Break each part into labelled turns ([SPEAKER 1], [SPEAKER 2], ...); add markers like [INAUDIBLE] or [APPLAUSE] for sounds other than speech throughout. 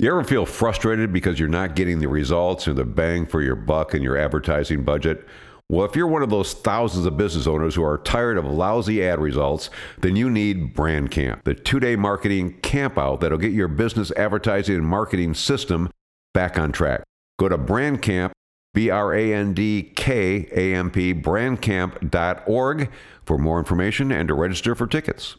[SPEAKER 1] You ever feel frustrated because you're not getting the results or the bang for your buck in your advertising budget? Well, if you're one of those thousands of business owners who are tired of lousy ad results, then you need Brand Camp, the two day marketing campout that'll get your business advertising and marketing system back on track. Go to Brand Camp, B R A N D K A M P, brandkamp.org for more information and to register for tickets.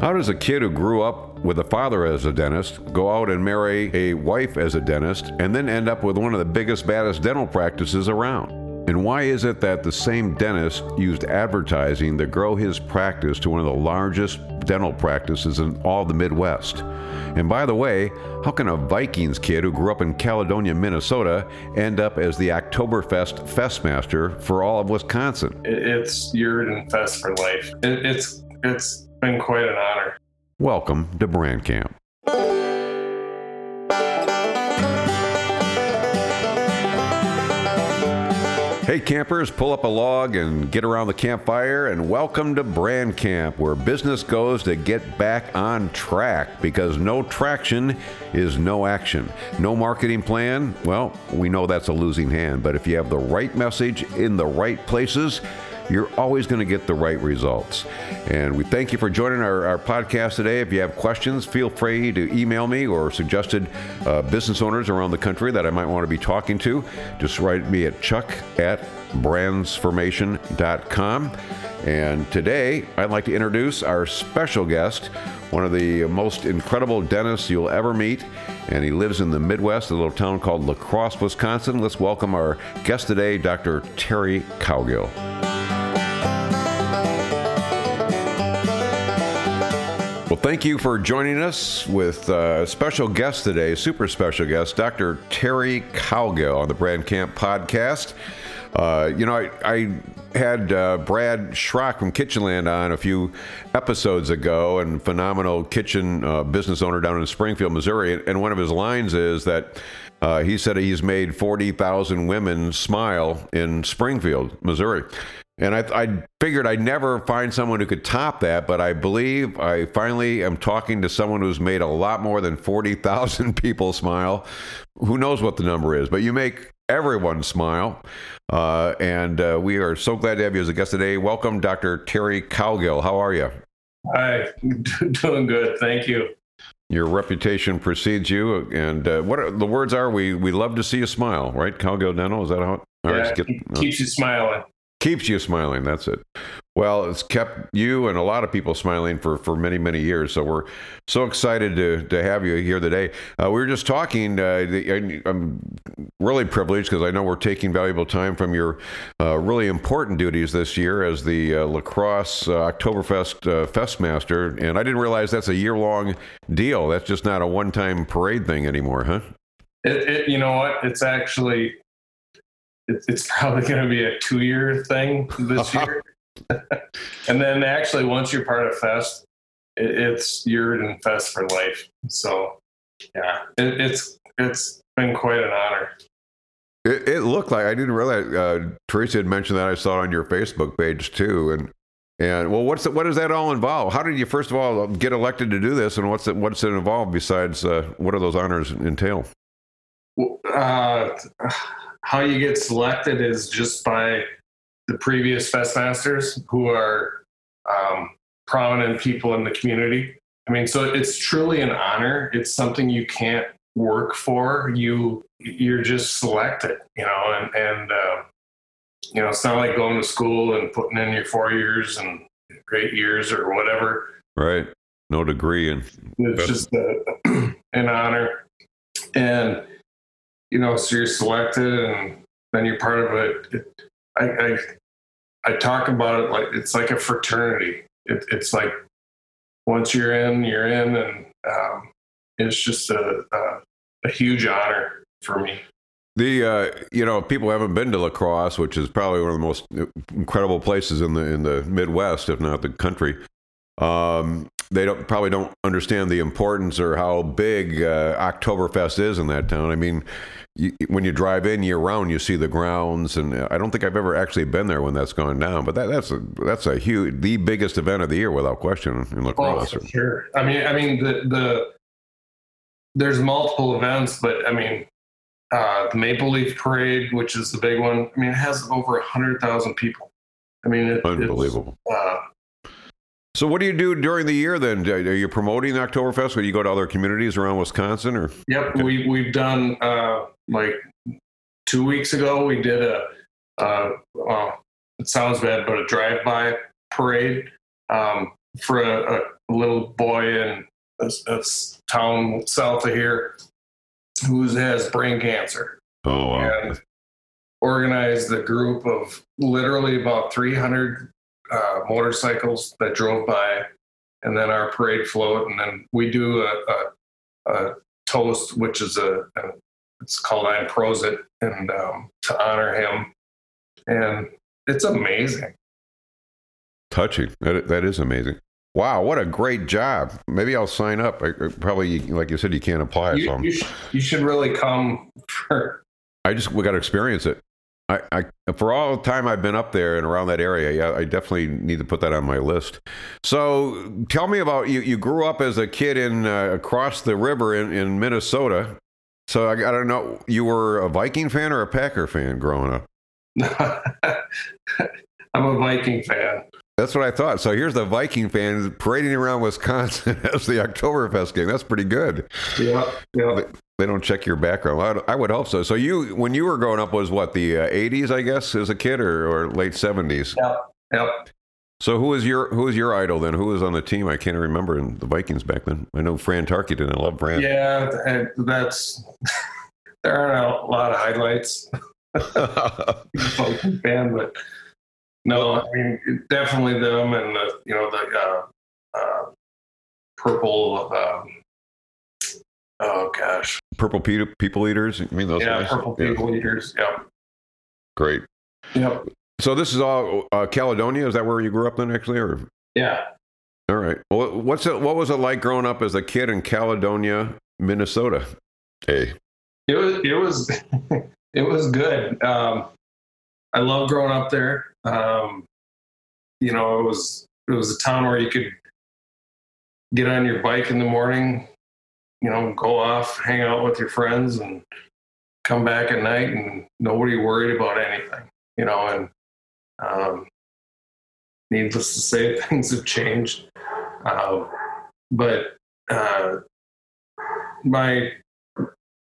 [SPEAKER 1] How does a kid who grew up with a father as a dentist go out and marry a wife as a dentist and then end up with one of the biggest, baddest dental practices around? And why is it that the same dentist used advertising to grow his practice to one of the largest dental practices in all the Midwest? And by the way, how can a Vikings kid who grew up in Caledonia, Minnesota, end up as the Oktoberfest Festmaster for all of Wisconsin?
[SPEAKER 2] It's Yurden Fest for life. It's it's been quite an honor.
[SPEAKER 1] Welcome to Brand Camp. Hey campers, pull up a log and get around the campfire and welcome to Brand Camp, where business goes to get back on track because no traction is no action. No marketing plan, well, we know that's a losing hand, but if you have the right message in the right places, you're always going to get the right results. And we thank you for joining our, our podcast today. If you have questions, feel free to email me or suggested uh, business owners around the country that I might want to be talking to. Just write me at chuck at brandsformation.com. And today, I'd like to introduce our special guest, one of the most incredible dentists you'll ever meet. And he lives in the Midwest, a little town called La Crosse, Wisconsin. Let's welcome our guest today, Dr. Terry Cowgill. Thank you for joining us with a special guest today, super special guest, Dr. Terry Cowgill on the Brand Camp podcast. Uh, you know, I, I had uh, Brad Schrock from Kitchenland on a few episodes ago, and phenomenal kitchen uh, business owner down in Springfield, Missouri. And one of his lines is that uh, he said he's made 40,000 women smile in Springfield, Missouri. And I, I, figured I'd never find someone who could top that, but I believe I finally am talking to someone who's made a lot more than 40,000 [LAUGHS] people smile. Who knows what the number is, but you make everyone smile. Uh, and uh, we are so glad to have you as a guest today. Welcome, Dr. Terry Cowgill. How are you?
[SPEAKER 2] Hi, [LAUGHS] doing good. Thank you.
[SPEAKER 1] Your reputation precedes you, and uh, what are, the words are? We we love to see you smile, right? Cowgill Dental. Is that how?
[SPEAKER 2] All yeah, right, get, keeps you smiling
[SPEAKER 1] keeps you smiling that's it. Well it's kept you and a lot of people smiling for for many many years so we're so excited to to have you here today. Uh, we were just talking uh, i'm really privileged because i know we're taking valuable time from your uh, really important duties this year as the uh, La Crosse uh, oktoberfest uh, festmaster and i didn't realize that's a year-long deal. That's just not a one-time parade thing anymore huh?
[SPEAKER 2] It, it, you know what? It's actually it's, it's probably going to be a two year thing this year. [LAUGHS] and then actually, once you're part of Fest, it, it's you're in Fest for life. So, yeah, it, it's it's been quite an honor.
[SPEAKER 1] It, it looked like I didn't realize uh, Teresa had mentioned that. I saw it on your Facebook page too, and and well, what's the, what does that all involve? How did you first of all get elected to do this, and what's it what's it involve besides uh, what do those honors entail?
[SPEAKER 2] Uh, how you get selected is just by the previous Festmasters who are um, prominent people in the community. I mean, so it's truly an honor. It's something you can't work for. You you're just selected, you know, and and uh, you know it's not like going to school and putting in your four years and eight years or whatever.
[SPEAKER 1] Right. No degree and
[SPEAKER 2] it's just a, [CLEARS THROAT] an honor. And you know, so you're selected and then you're part of it. it I, I, I talk about it like it's like a fraternity. It, it's like once you're in, you're in, and um, it's just a, a, a huge honor for me.
[SPEAKER 1] The uh, you know people haven't been to La Crosse, which is probably one of the most incredible places in the in the Midwest, if not the country. Um, they don't probably don't understand the importance or how big uh, Oktoberfest is in that town. I mean, you, when you drive in year round, you see the grounds, and I don't think I've ever actually been there when that's gone down. But that, that's a that's a huge, the biggest event of the year without question in La Crosse.
[SPEAKER 2] Oh, sure. I mean, I mean the the there's multiple events, but I mean, uh, the Maple Leaf Parade, which is the big one. I mean, it has over a hundred thousand people. I mean, it,
[SPEAKER 1] Unbelievable.
[SPEAKER 2] Uh,
[SPEAKER 1] so, what do you do during the year then? Are you promoting Oktoberfest? Or do you go to other communities around Wisconsin? Or
[SPEAKER 2] yep, okay. we we've done uh, like two weeks ago. We did a uh, it sounds bad, but a drive-by parade um, for a, a, little boy in a, a, town south of here who has brain cancer.
[SPEAKER 1] Oh, wow.
[SPEAKER 2] And organized a group of literally about 300 uh, motorcycles that drove by, and then our parade float, and then we do a, a, a toast, which is a, a it's called Ein Prosit, and um, to honor him, and it's amazing.
[SPEAKER 1] Touching. That that is amazing. Wow, what a great job! Maybe I'll sign up. I, probably, like you said, you can't apply.
[SPEAKER 2] You, so you, sh- you should really come [LAUGHS] for.
[SPEAKER 1] I just we got to experience it. I, I, for all the time I've been up there and around that area, yeah, I definitely need to put that on my list. So, tell me about you. You grew up as a kid in uh, across the river in, in Minnesota. So I, I don't know. You were a Viking fan or a Packer fan growing up? [LAUGHS]
[SPEAKER 2] I'm a Viking fan.
[SPEAKER 1] That's what I thought. So here's the Viking fan parading around Wisconsin [LAUGHS] as the Oktoberfest game. That's pretty good.
[SPEAKER 2] Yeah, yeah.
[SPEAKER 1] They, don't check your background. I, I, would hope so. So you, when you were growing up, was what the uh, 80s, I guess, as a kid, or, or late 70s?
[SPEAKER 2] Yep. Yep.
[SPEAKER 1] So who was your who was your idol then? Who was on the team? I can't remember in the Vikings back then. I know Fran Tarkenton. I love Fran.
[SPEAKER 2] Yeah, that's [LAUGHS] there aren't a lot of highlights. [LAUGHS] Fan, but no, I mean definitely them and the you know the uh, uh, purple. Um, oh gosh,
[SPEAKER 1] purple people, people eaters. I mean those.
[SPEAKER 2] Yeah, guys? purple people eaters. Yep.
[SPEAKER 1] Great.
[SPEAKER 2] Yep.
[SPEAKER 1] So this is all uh, Caledonia. Is that where you grew up then, actually, or?
[SPEAKER 2] Yeah.
[SPEAKER 1] All right. Well, what's it? What was it like growing up as a kid in Caledonia, Minnesota? Hey.
[SPEAKER 2] It was. It was. [LAUGHS] it was good. Um, I love growing up there. Um, you know, it was it was a town where you could get on your bike in the morning, you know, go off, hang out with your friends, and come back at night, and nobody worried about anything. You know, and um, needless to say, [LAUGHS] things have changed. Uh, but uh, my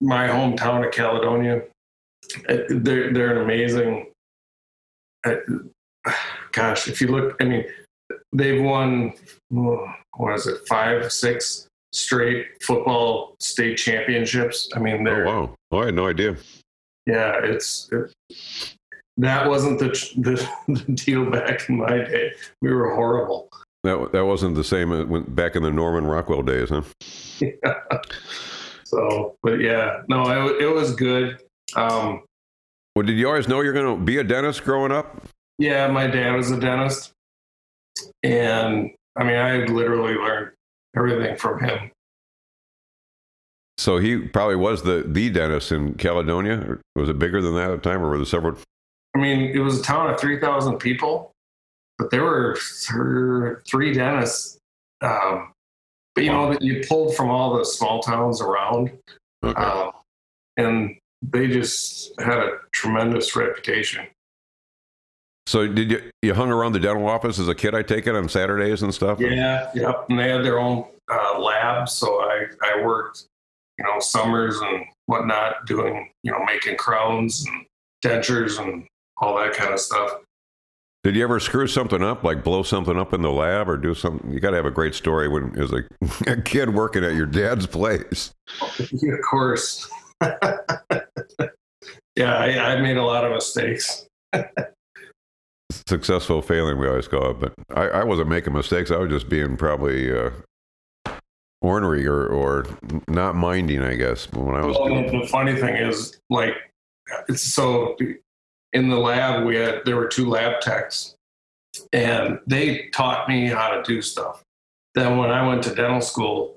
[SPEAKER 2] my hometown of Caledonia, they're they're an amazing gosh, if you look, I mean, they've won, what is it, five, six straight football state championships. I mean, they're.
[SPEAKER 1] Oh, wow. Oh, I had no idea.
[SPEAKER 2] Yeah, it's. It, that wasn't the, [LAUGHS] the, the deal back in my day. We were horrible.
[SPEAKER 1] That that wasn't the same back in the Norman Rockwell days, huh?
[SPEAKER 2] Yeah. [LAUGHS] So, but yeah, no, it, it was good. Um,
[SPEAKER 1] well, did you always know you're going to be a dentist growing up?
[SPEAKER 2] Yeah, my dad was a dentist. And I mean, I literally learned everything from him.
[SPEAKER 1] So he probably was the, the dentist in Caledonia. Was it bigger than that at the time, or were there several?
[SPEAKER 2] I mean, it was a town of 3,000 people, but there were three dentists. Um, but, you wow. know, that you pulled from all the small towns around. Okay. Um, and they just had a tremendous reputation.
[SPEAKER 1] So did you you hung around the dental office as a kid? I take it on Saturdays and stuff.
[SPEAKER 2] Yeah, yep. And they had their own uh, lab, so I I worked, you know, summers and whatnot, doing you know making crowns and dentures and all that kind of stuff.
[SPEAKER 1] Did you ever screw something up, like blow something up in the lab, or do something? You got to have a great story when as a, [LAUGHS] a kid working at your dad's place. [LAUGHS]
[SPEAKER 2] of course. [LAUGHS] yeah, I, I made a lot of mistakes.
[SPEAKER 1] Successful failing, we always call it. But I, I wasn't making mistakes. I was just being probably uh, ornery or, or not minding, I guess, when I was.
[SPEAKER 2] Well, the funny thing is, like, it's so in the lab, we had, there were two lab techs, and they taught me how to do stuff. Then when I went to dental school,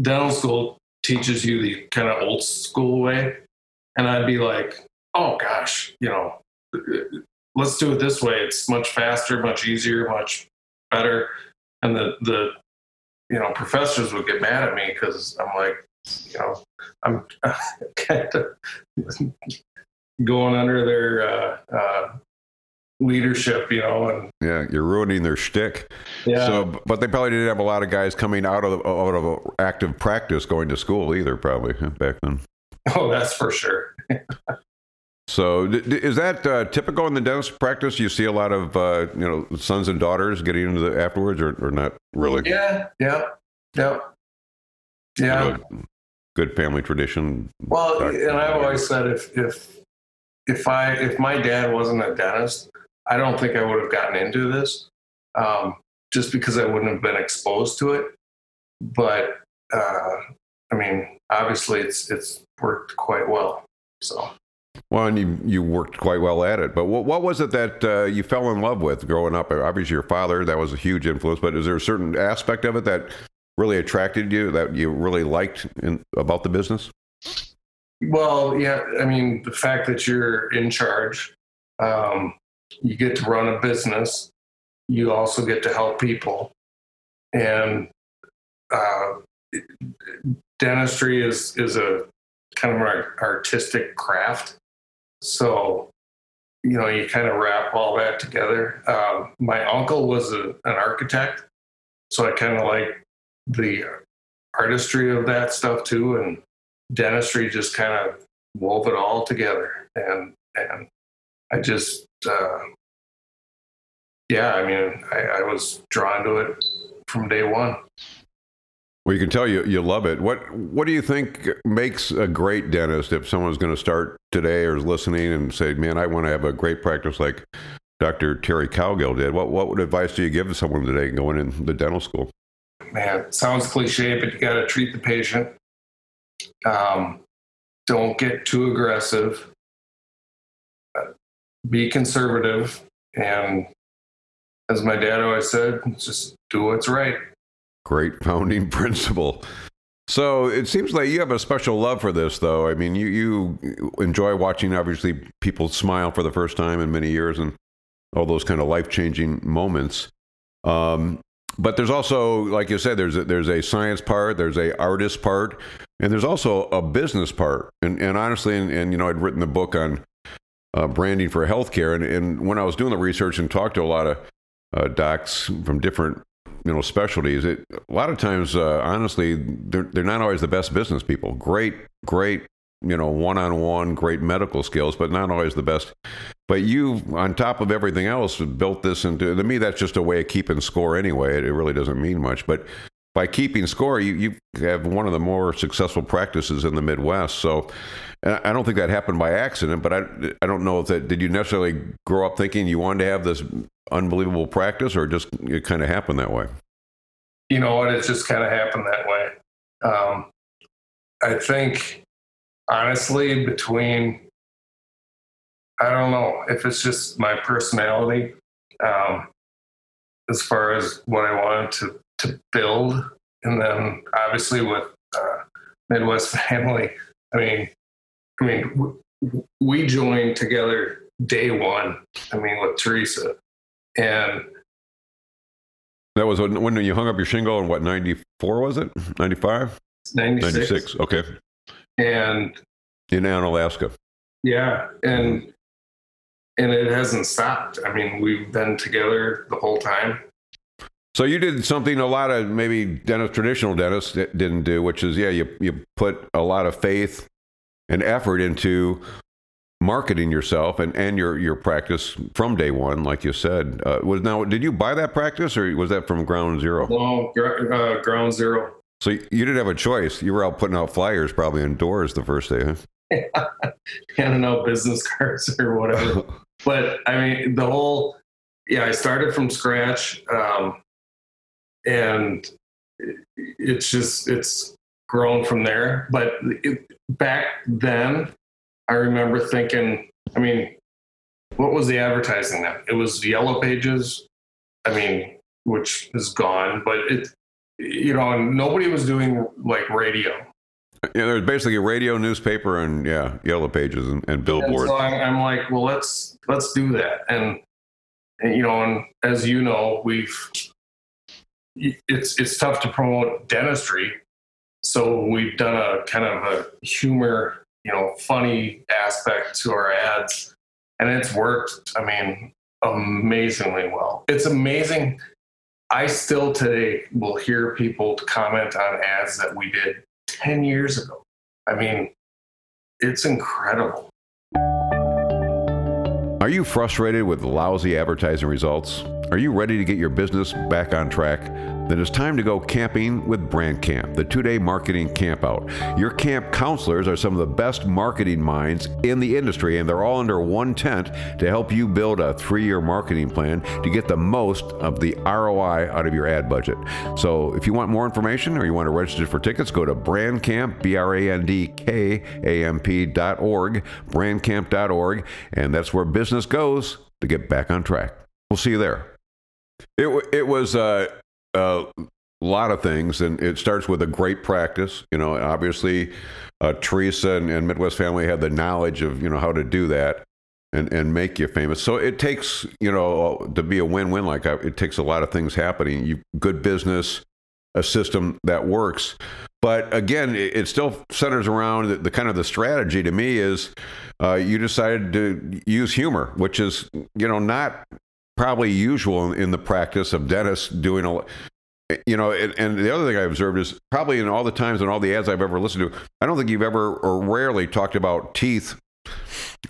[SPEAKER 2] dental school teaches you the kind of old school way. And I'd be like, oh gosh, you know, let's do it this way. It's much faster, much easier, much better. And the, the, you know, professors would get mad at me because I'm like, you know, I'm kind of going under their uh, uh, leadership, you know, and
[SPEAKER 1] Yeah, you're ruining their shtick.
[SPEAKER 2] yeah,
[SPEAKER 1] So, but they probably didn't have a lot of guys coming out of out of active practice going to school either, probably back then. [LAUGHS]
[SPEAKER 2] oh, that's for sure. [LAUGHS]
[SPEAKER 1] So, is that uh, typical in the dentist practice? You see a lot of uh, you know sons and daughters getting into the afterwards, or, or not really?
[SPEAKER 2] Yeah, yeah, yeah, yeah.
[SPEAKER 1] You know, good family tradition.
[SPEAKER 2] Well,
[SPEAKER 1] Doc-
[SPEAKER 2] and I've always said if if if I if my dad wasn't a dentist, I don't think I would have gotten into this, um, just because I wouldn't have been exposed to it. But uh, I mean, obviously, it's it's worked quite well. So
[SPEAKER 1] Well, and you you worked quite well at it. But what what was it that uh, you fell in love with growing up? Obviously, your father that was a huge influence. But is there a certain aspect of it that really attracted you that you really liked in, about the business?
[SPEAKER 2] Well, yeah, I mean, the fact that you're in charge, um, you get to run a business, you also get to help people. And uh, dentistry is, is a kind of an artistic craft. So, you know, you kind of wrap all that together. Um, my uncle was a, an architect, so I kind of like the artistry of that stuff too. And dentistry just kind of wove it all together and and i just uh, yeah i mean I, I was drawn to it from day one
[SPEAKER 1] Well, you can tell you you love it. What what do you think makes a great dentist? If someone's going to start today or is listening and say, "Man, I want to have a great practice like Dr. Terry Cowgill did," what what advice do you give to someone today going in the dental school?
[SPEAKER 2] man sounds cliche but you got to treat the patient um, don't get too aggressive be conservative and as my dad always said just do what's right
[SPEAKER 1] Great founding [LAUGHS] principle. So it seems like you have a special love for this, though. I mean, you you enjoy watching obviously people smile for the first time in many years, and all those kind of life changing moments. Um, but there's also, like you said, there's a, there's a science part, there's a artist part, and there's also a business part. And and honestly, and, and you know, I'd written the book on uh, branding for healthcare, and and when I was doing the research and talked to a lot of uh, docs from different you know specialties it a lot of times uh, honestly they're, they're not always the best business people. Great great you know one-on-one great medical skills but not always the best. But you on top of everything else built this into to me that's just a way of keeping score anyway. It, it really doesn't mean much. But by keeping score you, you have one of the more successful practices in the midwest so I don't think that happened by accident, but I, I don't know if that did you necessarily grow up thinking you wanted to have this unbelievable practice, or just it kind of happened that way.
[SPEAKER 2] you know what? It just kind of happened that way. Um, I think, honestly, between, I don't know if it's just my personality, um, as far as what I wanted to, to build. And then obviously with uh, Midwest [LAUGHS] Family, I mean, I mean, w- we joined together day one. I mean, with Teresa, and
[SPEAKER 1] That was when, when you hung up your shingle in what ninety four was it? 95?
[SPEAKER 2] 96,
[SPEAKER 1] 96. Okay,
[SPEAKER 2] and
[SPEAKER 1] in Onalaska.
[SPEAKER 2] Yeah, and and it hasn't stopped. I mean, we've been together the whole time.
[SPEAKER 1] So you did something a lot of maybe dentist, traditional dentists didn't do, which is yeah, you you put a lot of faith and effort into marketing yourself and, and your your practice from day one, like you said. Uh, was now did you buy that practice or was that from ground zero?
[SPEAKER 2] No, uh, ground zero.
[SPEAKER 1] So you didn't have a choice. You were out putting out flyers probably indoors the first day. Huh? [LAUGHS]
[SPEAKER 2] handing out business [LAUGHS] cards or whatever. [LAUGHS] but I mean, the whole yeah, I started from scratch, um, and it's just it's grown from there. But it, back then, I remember thinking, I mean, what was the advertising then? It was Yellow Pages. I mean, which is gone, but it you know, and nobody was doing like radio.
[SPEAKER 1] Yeah, there's basically a radio, newspaper, and yeah, yellow pages and, and
[SPEAKER 2] And
[SPEAKER 1] billboards.
[SPEAKER 2] so I'm, I'm like, well, let's let's do that. And, and you know, and as you know, we've it's it's tough to promote dentistry. so we've done a kind of a humor, you know, funny aspect to our ads, and it's worked. I mean, amazingly well. It's amazing. I still today will hear people comment on ads that we did 10 years ago. I mean, it's incredible.
[SPEAKER 1] Are you frustrated with lousy advertising results? Are you ready to get your business back on track? Then it's time to go camping with Brand Camp, the two day marketing campout. Your camp counselors are some of the best marketing minds in the industry, and they're all under one tent to help you build a three year marketing plan to get the most of the ROI out of your ad budget. So if you want more information or you want to register for tickets, go to brandcamp, B R A N D K A M P.org, brandkamp.org, and that's where business goes to get back on track. We'll see you there. It, it was uh, a lot of things, and it starts with a great practice. You know, obviously, uh, Teresa and, and, Midwest Family had the knowledge of you know how to do that and and make you famous. So it takes you know to be a win-win like that. It takes a lot of things happening. You good business, a system that works. But again, it, it still centers around the, the, kind of the strategy to me is uh, you decided to use humor, which is you know not probably usual in, the practice of dentists doing a you know, and, and, the other thing I observed is probably in all the times and all the ads I've ever listened to, I don't think you've ever or rarely talked about teeth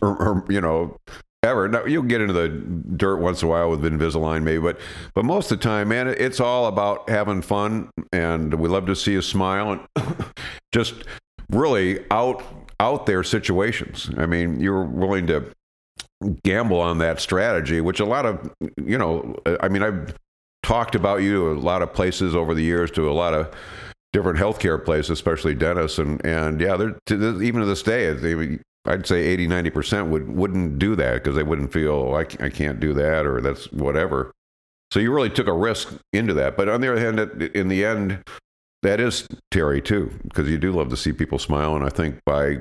[SPEAKER 1] or, or you know, ever. Now, you'll get into the dirt once in a while with Invisalign, maybe, but but most of the time, man, it's all about having fun, and we love to see a smile and [COUGHS] just really out out there situations. I mean, you're willing to gamble on that strategy, which a lot of, you know, I mean, I've talked about you to a lot of places over the years, to a lot of different healthcare places, especially dentists, and and yeah, they're to even to this day, they, I'd say 80, 90 percent would wouldn't do that because they wouldn't feel oh, I, I can't do that or that's whatever. So you really took a risk into that. But on the other hand, in the end, that is Terry too, because you do love to see people smile. And I think by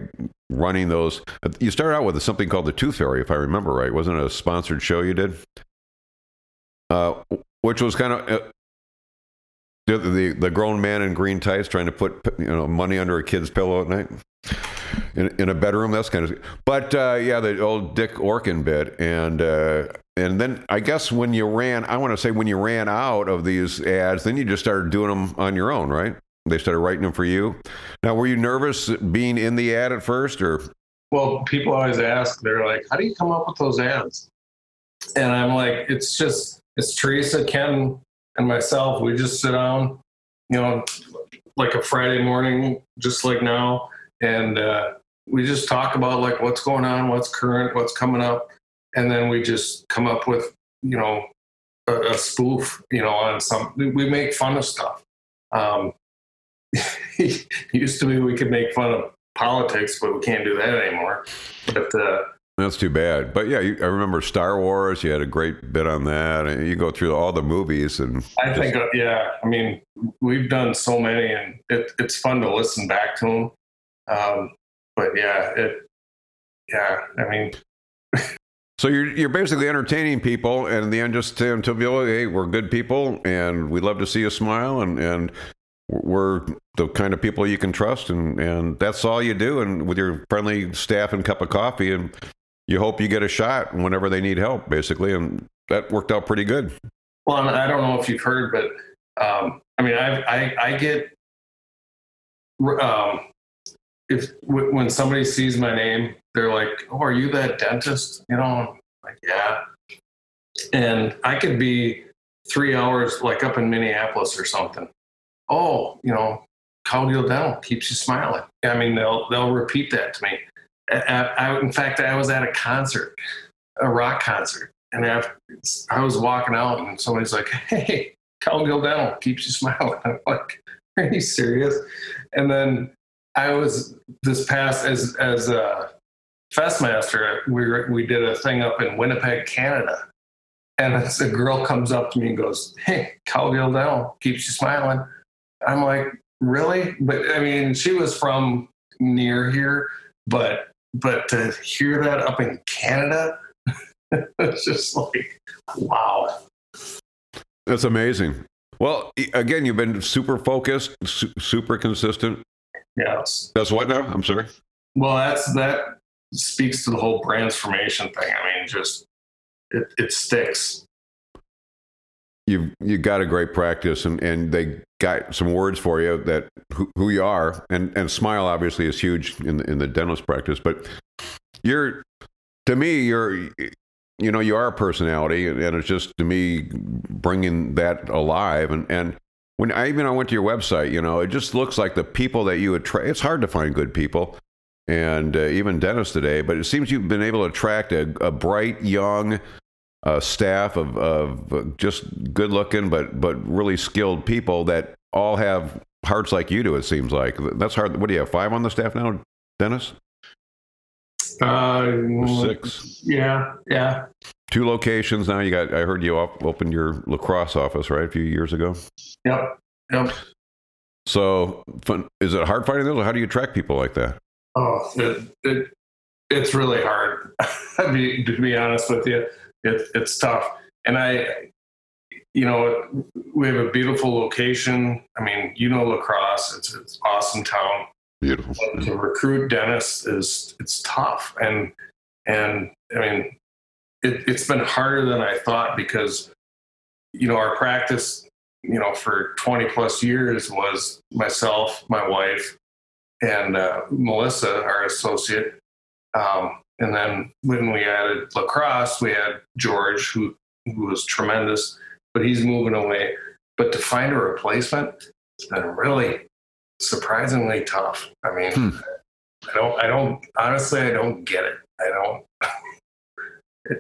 [SPEAKER 1] running those, you started out with something called the Tooth Fairy, if I remember right. Wasn't it a sponsored show you did? Uh, which was kind of uh, the, the, the grown man in green tights trying to put you know money under a kid's pillow at night in, in a bedroom. That's kind of. But uh, yeah, the old Dick Orkin bit, and uh, and then I guess when you ran, I want to say when you ran out of these ads, then you just started doing them on your own, right? They started writing them for you. Now, were you nervous being in the ad at first, or?
[SPEAKER 2] Well, people always ask. They're like, "How do you come up with those ads?" And I'm like, "It's just it's Teresa, Ken, and myself. We just sit down, you know, like a Friday morning, just like now, and uh, we just talk about like what's going on, what's current, what's coming up, and then we just come up with you know a, a spoof, you know, on some. We make fun of stuff. Um, [LAUGHS] used to be we could make fun of politics, but we can't do that anymore. But uh,
[SPEAKER 1] that's too bad. But yeah, you, I remember Star Wars. You had a great bit on that, and you go through all the movies. And
[SPEAKER 2] I just... think, uh, yeah, I mean, we've done so many, and it, it's fun to listen back to them. Um, but yeah, it, yeah, I mean.
[SPEAKER 1] so you're you're basically entertaining people, and in the end, just to, to people, hey, we're good people, and we love to see you smile, and and we're the kind of people you can trust, and and that's all you do, and with your friendly staff and cup of coffee, and you hope you get a shot whenever they need help, basically, and that worked out pretty good.
[SPEAKER 2] Well, I don't know if you've heard, but um, I mean, I I, I get um, if when somebody sees my name, they're like, "Oh, are you that dentist?" You know, like, yeah. And I could be three hours, like up in Minneapolis or something. Oh, you know, Cowgill Dental keeps you smiling. I mean, they'll they'll repeat that to me. I, I, in fact, I was at a concert, a rock concert, and after, I was walking out, and somebody's like, "Hey, Cowgill Dental keeps you smiling." [LAUGHS] I'm like, "Are you serious?" And then I was this past as as a festmaster. We were, we did a thing up in Winnipeg, Canada, and a girl comes up to me and goes, "Hey, Cowgill Dental keeps you smiling." I'm like, "Really?" But I mean, she was from near here, but but to hear that up in Canada, [LAUGHS] it's just like, wow.
[SPEAKER 1] That's amazing. Well, again, you've been super focused, su- super consistent,
[SPEAKER 2] Yes.
[SPEAKER 1] That's what now? I'm sorry.
[SPEAKER 2] Well, that's that speaks to the whole transformation thing. I mean, just it, it sticks.
[SPEAKER 1] You you got a great practice, and, and they got some words for you that who, who you are, and and smile obviously is huge in the, in the dentist practice, but you're to me you're you know you are a personality, and, and it's just to me bringing that alive, and and when I even I went to your website, you know, it just looks like the people that you attract. It's hard to find good people, and uh, even dentists today. But it seems you've been able to attract a, a bright, young uh, staff of, of just good looking, but but really skilled people that all have hearts like you do. It seems like that's hard. What do you have? Five on the staff now, Dennis?
[SPEAKER 2] Uh,
[SPEAKER 1] Six.
[SPEAKER 2] Yeah, yeah.
[SPEAKER 1] Two locations now. You got. I heard you op- opened your La Crosse office right a few years ago.
[SPEAKER 2] Yep. Yep.
[SPEAKER 1] So, fun, is it hard finding those, or how do you attract people like that?
[SPEAKER 2] Oh, it, it it's really hard. [LAUGHS] I mean, to be honest with you, it, it's tough. And I, you know, we have a beautiful location. I mean, you know, La Crosse. It's it's awesome town.
[SPEAKER 1] Beautiful.
[SPEAKER 2] But to recruit dentists is it's tough, and and I mean, it, it's been harder than I thought because, you know, our practice, you know, for 20 plus years was myself, my wife, and uh, Melissa, our associate. Um, and then when we added La Crosse, we had George, who, who was tremendous, but he's moving away. But to find a replacement, it's been really surprisingly tough. I mean,
[SPEAKER 1] Hmm.
[SPEAKER 2] I don't, I don't, honestly, I don't get it. I don't, [LAUGHS]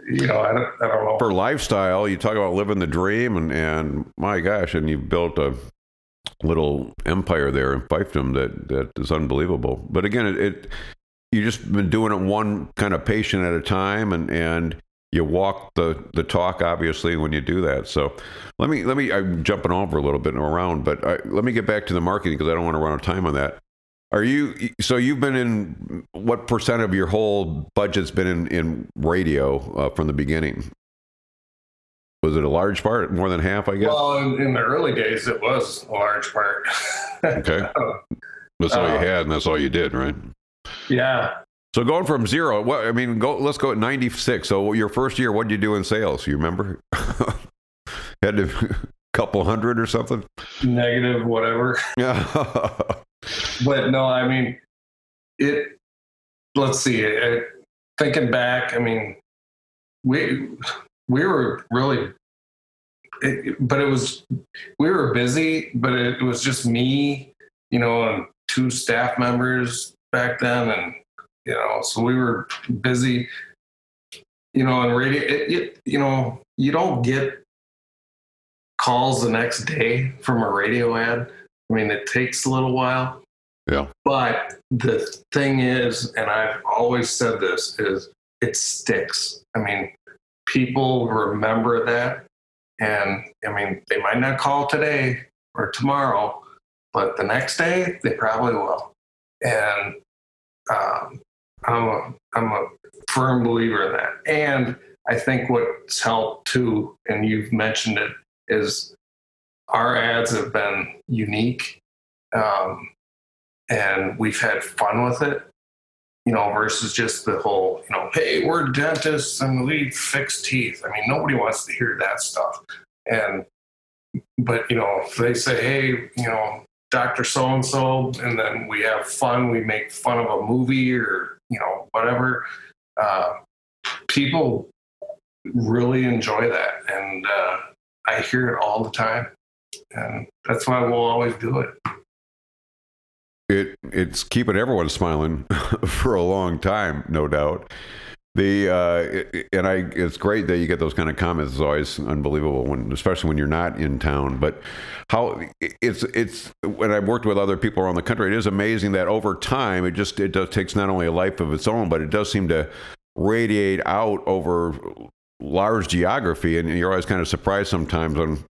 [SPEAKER 2] you know, I don't, I don't know.
[SPEAKER 1] For lifestyle, you talk about living the dream, and and my gosh, and you've built a little empire there in fiefdom that that is unbelievable. But again, it, it you just been doing it one kind of patient at a time, and and you walk the the talk obviously when you do that. So let me let me I'm jumping over a little bit and around, but I, let me get back to the marketing because I don't want to run out of time on that. Are you so you've been in what percent of your whole budget's been in in radio uh, from the beginning? Was it a large part, more than half? I guess.
[SPEAKER 2] Well, in, in the early days, it was a large part.
[SPEAKER 1] okay, [LAUGHS] that's all you
[SPEAKER 2] Uh,
[SPEAKER 1] had, and that's all you did, right?
[SPEAKER 2] yeah.
[SPEAKER 1] So going from zero, what I mean, go. Let's go at ninety six. So your first year, what did you do in sales? You remember? [LAUGHS] Had to [LAUGHS] couple hundred or something.
[SPEAKER 2] Negative, whatever.
[SPEAKER 1] Yeah.
[SPEAKER 2] But no, I mean, it, let's see, it, thinking back, I mean, we, we were really, it, but it was, we were busy, but it, was just me, you know, and two staff members back then. And, you know, so we were busy, you know, and radio, it, it, you know, you don't get calls the next day from a radio ad. I mean, it takes a little while.
[SPEAKER 1] Yeah.
[SPEAKER 2] But the thing is, and I've always said this, is it sticks. I mean, people remember that. And I mean, they might not call today or tomorrow, but the next day they probably will. And um, I'm, a, I'm a firm believer in that. And I think what's helped too, and you've mentioned it, is our ads have been unique. Um, and we've had fun with it, you know, versus just the whole, you know, hey, we're dentists and we fix teeth. I mean, nobody wants to hear that stuff. And, but, you know, if they say, hey, you know, Dr. So and so, and then we have fun, we make fun of a movie or, you know, whatever, uh, people really enjoy that. And uh, I hear it all the time. And that's why we'll always do it.
[SPEAKER 1] it it's keeping everyone smiling [LAUGHS] for a long time, no doubt. The uh, and I, it's great that you get those kind of comments. It's always unbelievable when, especially when you're not in town. But how it's it's when I've worked with other people around the country, it is amazing that over time it just it does takes not only a life of its own, but it does seem to radiate out over large geography, and you're always kind of surprised sometimes on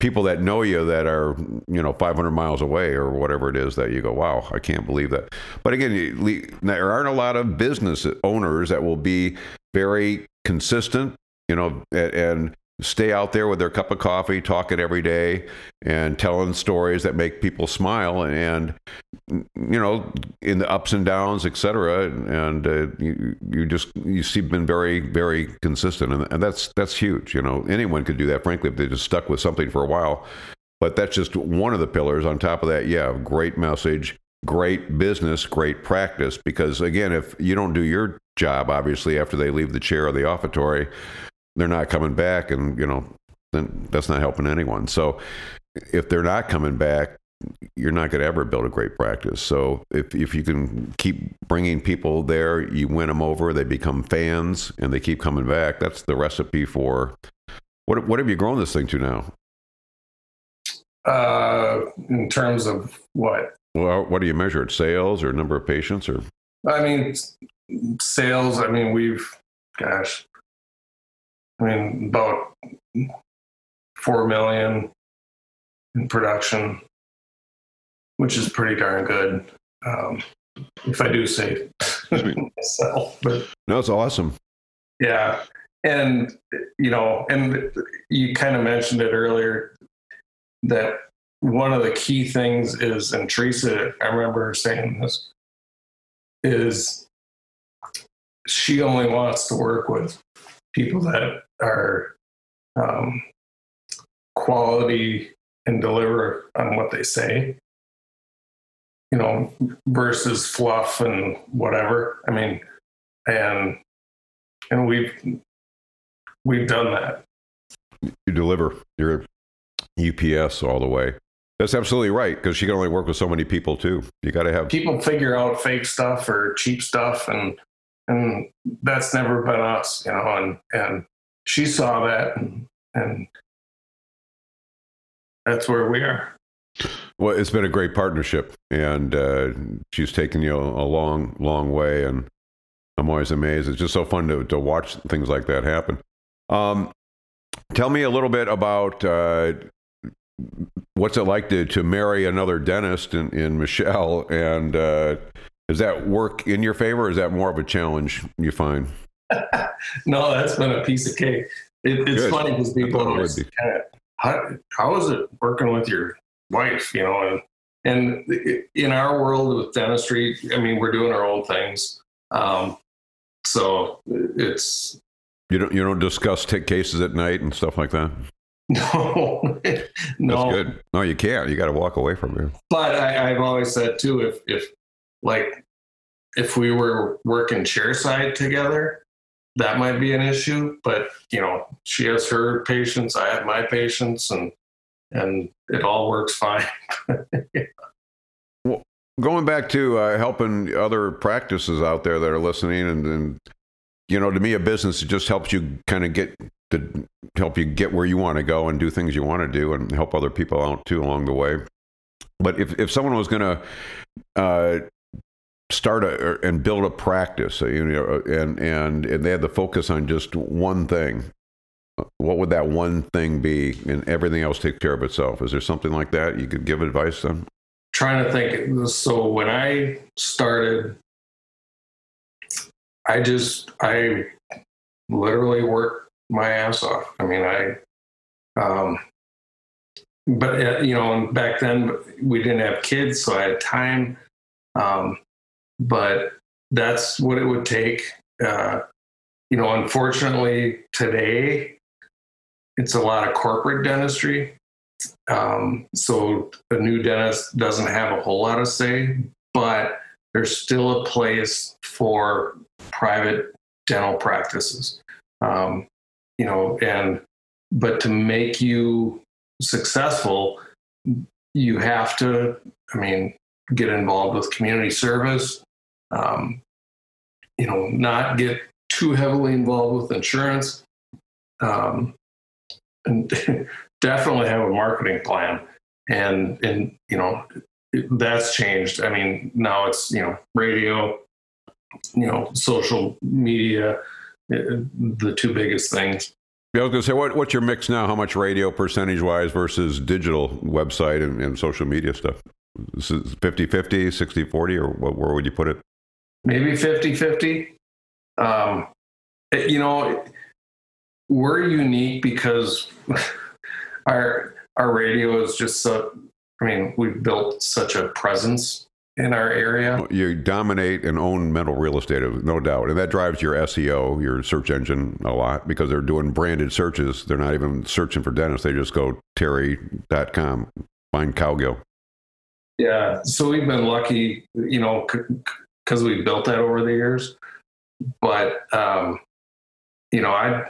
[SPEAKER 1] people that know you that are you know 500 miles away or whatever it is that you go wow i can't believe that. But again you- there aren't a lot of business owners that will be very consistent you know and stay out there with their cup of coffee, talking every day, and telling stories that make people smile, and you know, in the ups and downs, et etc. And uh, you, you just you see been very very consistent, and, and that's that's huge. You know, anyone could do that. Frankly, if they just stuck with something for a while. But that's just one of the pillars. On top of that, yeah, great message, great business, great practice. Because again, if you don't do your job, obviously, after they leave the chair or the operatory, they're not coming back, and you know, then that's not helping anyone. So if they're not coming back, you're not going to ever build a great practice. So if if you can keep bringing people there, you win them over, they become fans, and they keep coming back. That's the recipe for what. What have you grown this thing to now?
[SPEAKER 2] Uh, in terms of what?
[SPEAKER 1] Well, what do you measure it? Sales or number of patients or?
[SPEAKER 2] I mean, sales. I mean, we've, gosh, I mean, about four million in production, which is pretty darn good. Um, if I do say [LAUGHS] myself, but
[SPEAKER 1] no, it's awesome.
[SPEAKER 2] Yeah, and you know, and you kind of mentioned it earlier that one of the key things is, and Teresa, I remember her saying this, is she only wants to work with people that are um, quality and deliver on what they say, you know, versus fluff and whatever. I mean, and and we've we've done that.
[SPEAKER 1] You deliver. You're UPS all the way. That's absolutely right because she can only work with so many people too. You got to have
[SPEAKER 2] people figure out fake stuff or cheap stuff, and and that's never been us, you know. And and she saw that, and, that's where we are.
[SPEAKER 1] Well, it's been a great partnership, and uh, she's taken you a long, long way, and I'm always amazed. It's just so fun to to watch things like that happen. Um, tell me a little bit about uh, what's it like to, to marry another dentist in, in Michelle? And uh, does that work in your favor or is that more of a challenge you find? [LAUGHS]
[SPEAKER 2] no, that's been a piece of cake. It, it's Good. funny because people always kind of, how, how is it working with your wife, you know? And, and in our world with dentistry, I mean, we're doing our own things. Um, so it's.
[SPEAKER 1] You don't, you don't discuss take cases at night and stuff like that? [LAUGHS]
[SPEAKER 2] No, no. That's
[SPEAKER 1] good. No, you can't. You got to walk away from it.
[SPEAKER 2] But I, I've always said too, if if like if we were working chair side together, that might be an issue. But you know, she has her patients, I have my patients, and and it all works fine.
[SPEAKER 1] well, going back to uh, helping other practices out there that are listening, and, and you know, to me, a business just helps you kind of get to help you get where you want to go and do things you want to do and help other people out too along the way. But if, if someone was going to uh, start a, and build a practice, you know, and, and, and they had the focus on just one thing, what would that one thing be and everything else take care of itself? Is there something like that you could give advice on?
[SPEAKER 2] Trying to think. So when I started, I just, I literally worked my ass off. I mean, I, um, but uh, you know, back then we didn't have kids, so I had time. Um, but that's what it would take. Uh, you know, unfortunately, today it's a lot of corporate dentistry. Um, so a new dentist doesn't have a whole lot of say, but there's still a place for private dental practices. Um, you know, and but to make you successful, you have to, I mean, get involved with community service. Um, you know, not get too heavily involved with insurance, um, and [LAUGHS] definitely have a marketing plan. And and you know, that's changed. I mean, now it's you know radio, you know, social media the two biggest things.
[SPEAKER 1] Yeah, I was going to say, what, what's your mix now? How much radio percentage wise versus digital website and, and social media stuff? 50 50, 60 40, or what, where would you put it?
[SPEAKER 2] Maybe 50 50. Um, you know, we're unique because [LAUGHS] our our radio is just so. I mean, we've built such a presence in our area.
[SPEAKER 1] You dominate and own mental real estate, no doubt, and that drives your SEO, your search engine, a lot because they're doing branded searches. They're not even searching for dentists; they just go terry.com, find Cowgill.
[SPEAKER 2] Yeah, so we've been lucky, you know, because we built that over the years. But um, you know, I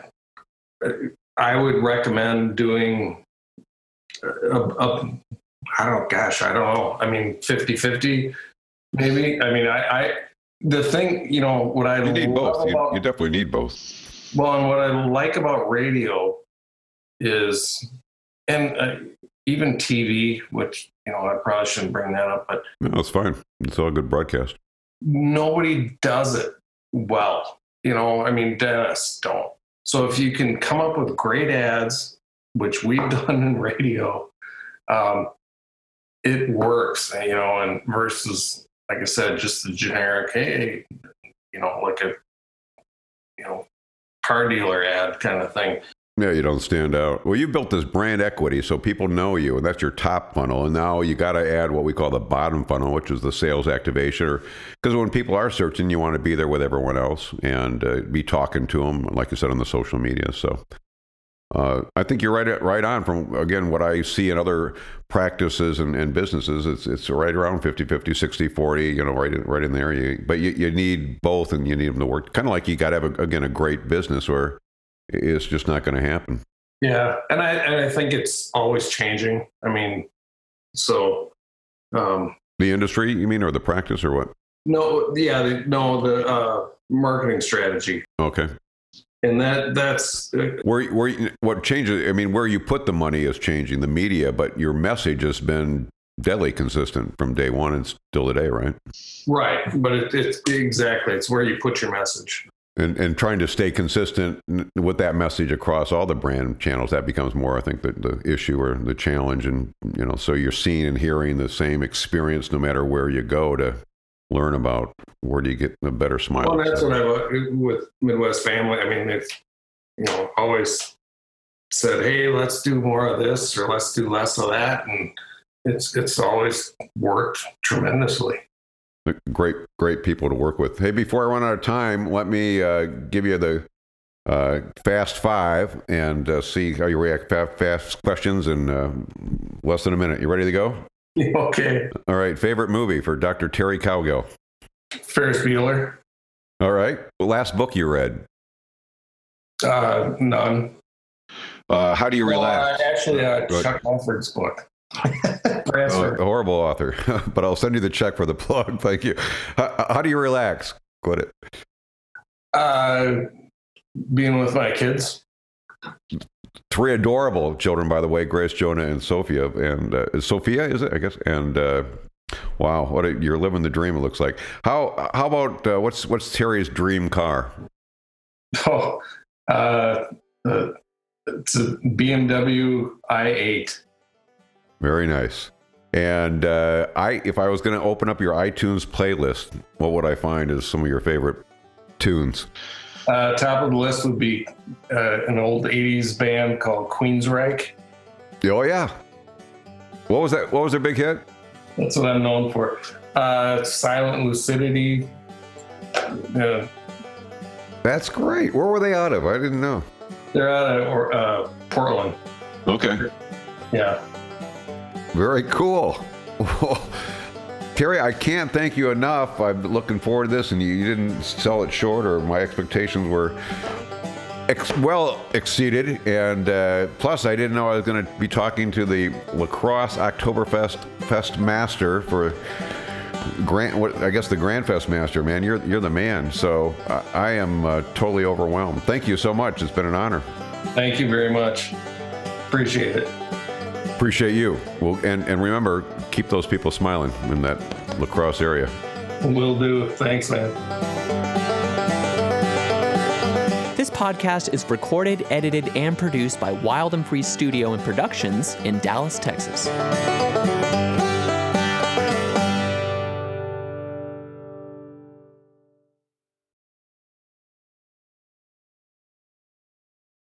[SPEAKER 2] I would recommend doing a, a I don't gosh, I don't know. I mean 50-50 maybe. I mean I, I the thing, you know, what I
[SPEAKER 1] you need both. About, you, you definitely need both.
[SPEAKER 2] Well, and what I like about radio is and uh, even TV, which you know I probably shouldn't bring that up, but
[SPEAKER 1] no, it's fine. It's all good broadcast.
[SPEAKER 2] Nobody does it well. You know, I mean, dentists don't. So if you can come up with great ads, which we've [LAUGHS] done in radio, um, it works. You know, and versus like I said, just the generic, hey, you know, like a you know car dealer ad kind of thing.
[SPEAKER 1] Yeah, you don't stand out. Well, you built this brand equity so people know you, and that's your top funnel. And now you got to add what we call the bottom funnel, which is the sales activation. Because when people are searching, you want to be there with everyone else and uh, be talking to them, like you said, on the social media. So uh, I think you're right right on from, again, what I see in other practices and, and businesses. It's, it's right around 50 50, 60 40, you know, right in, right in there. You, but you, you need both and you need them to work. Kind of like you got to have, a, again, a great business where it's just not going to happen.
[SPEAKER 2] Yeah, and I and I think it's always changing. I mean, so um,
[SPEAKER 1] the industry, you mean, or the practice, or what?
[SPEAKER 2] No, yeah, the, no, the uh, marketing strategy.
[SPEAKER 1] Okay.
[SPEAKER 2] And that that's uh,
[SPEAKER 1] where where what changes. I mean, where you put the money is changing the media, but your message has been deadly consistent from day one and still today, right?
[SPEAKER 2] Right, but it, it's exactly it's where you put your message
[SPEAKER 1] and and trying to stay consistent with that message across all the brand channels that becomes more i think the, the issue or the challenge. And you know so you're seeing and hearing the same experience no matter where you go to learn about where do you get a better smile
[SPEAKER 2] well that's what i with midwest family i mean they've you know always said hey let's do more of this or let's do less of that. And it's it's always worked tremendously
[SPEAKER 1] great great people to work with. Hey, before I run out of time, let me uh, give you the uh, fast five and uh, see how you react. Fast questions in uh, less than a minute. You ready to go? [LAUGHS]
[SPEAKER 2] Okay.
[SPEAKER 1] All right. Favorite movie for Dr. Terry Cowgill?
[SPEAKER 2] Ferris Bueller.
[SPEAKER 1] All right. Last book you read?
[SPEAKER 2] Uh, none.
[SPEAKER 1] Uh, how do you relax?
[SPEAKER 2] Actually, Chuck Mulford's book [LAUGHS]
[SPEAKER 1] oh, horrible author, [LAUGHS] but I'll send you the check for the [LAUGHS] plug. Thank you. How, how do you relax? Quit it.
[SPEAKER 2] Uh, being with my kids.
[SPEAKER 1] Three adorable children, by the way, Grace, Jonah, and Sophia. And uh, Sophia, is it? I guess. And uh, wow, what a, you're living the dream. It looks like. How how about uh, what's what's Terry's dream car? [LAUGHS]
[SPEAKER 2] Oh, uh, it's a BMW i8.
[SPEAKER 1] Very nice. And uh, I, if I was going to open up your iTunes playlist, what would I find as some of your favorite tunes?
[SPEAKER 2] Uh, top of the list would be uh, an old '80s band called Queensryche.
[SPEAKER 1] Oh yeah. What was that? What was their big hit?
[SPEAKER 2] That's what I'm known for. Uh, Silent Lucidity. Yeah.
[SPEAKER 1] That's great. Where were they out of? I didn't know.
[SPEAKER 2] They're out of uh, Portland.
[SPEAKER 1] Okay.
[SPEAKER 2] Yeah.
[SPEAKER 1] Very cool. Well, Terry, I can't thank you enough. I'm looking forward to this, and you, didn't sell it short, or my expectations were ex- well exceeded. And uh, plus, I didn't know I was going to be talking to the La Crosse Oktoberfest Fest Master for Grant. What I guess the Grand Fest Master, man. You're you're the man. So I, I am uh, totally overwhelmed. Thank you so much. It's been an honor.
[SPEAKER 2] Thank you very much. Appreciate it.
[SPEAKER 1] Appreciate you. Well, and, and remember, keep those people smiling in that La Crosse area.
[SPEAKER 2] Will do. Thanks, man.
[SPEAKER 3] This podcast is recorded, edited, and produced by Wild and Free Studio and Productions in Dallas, Texas.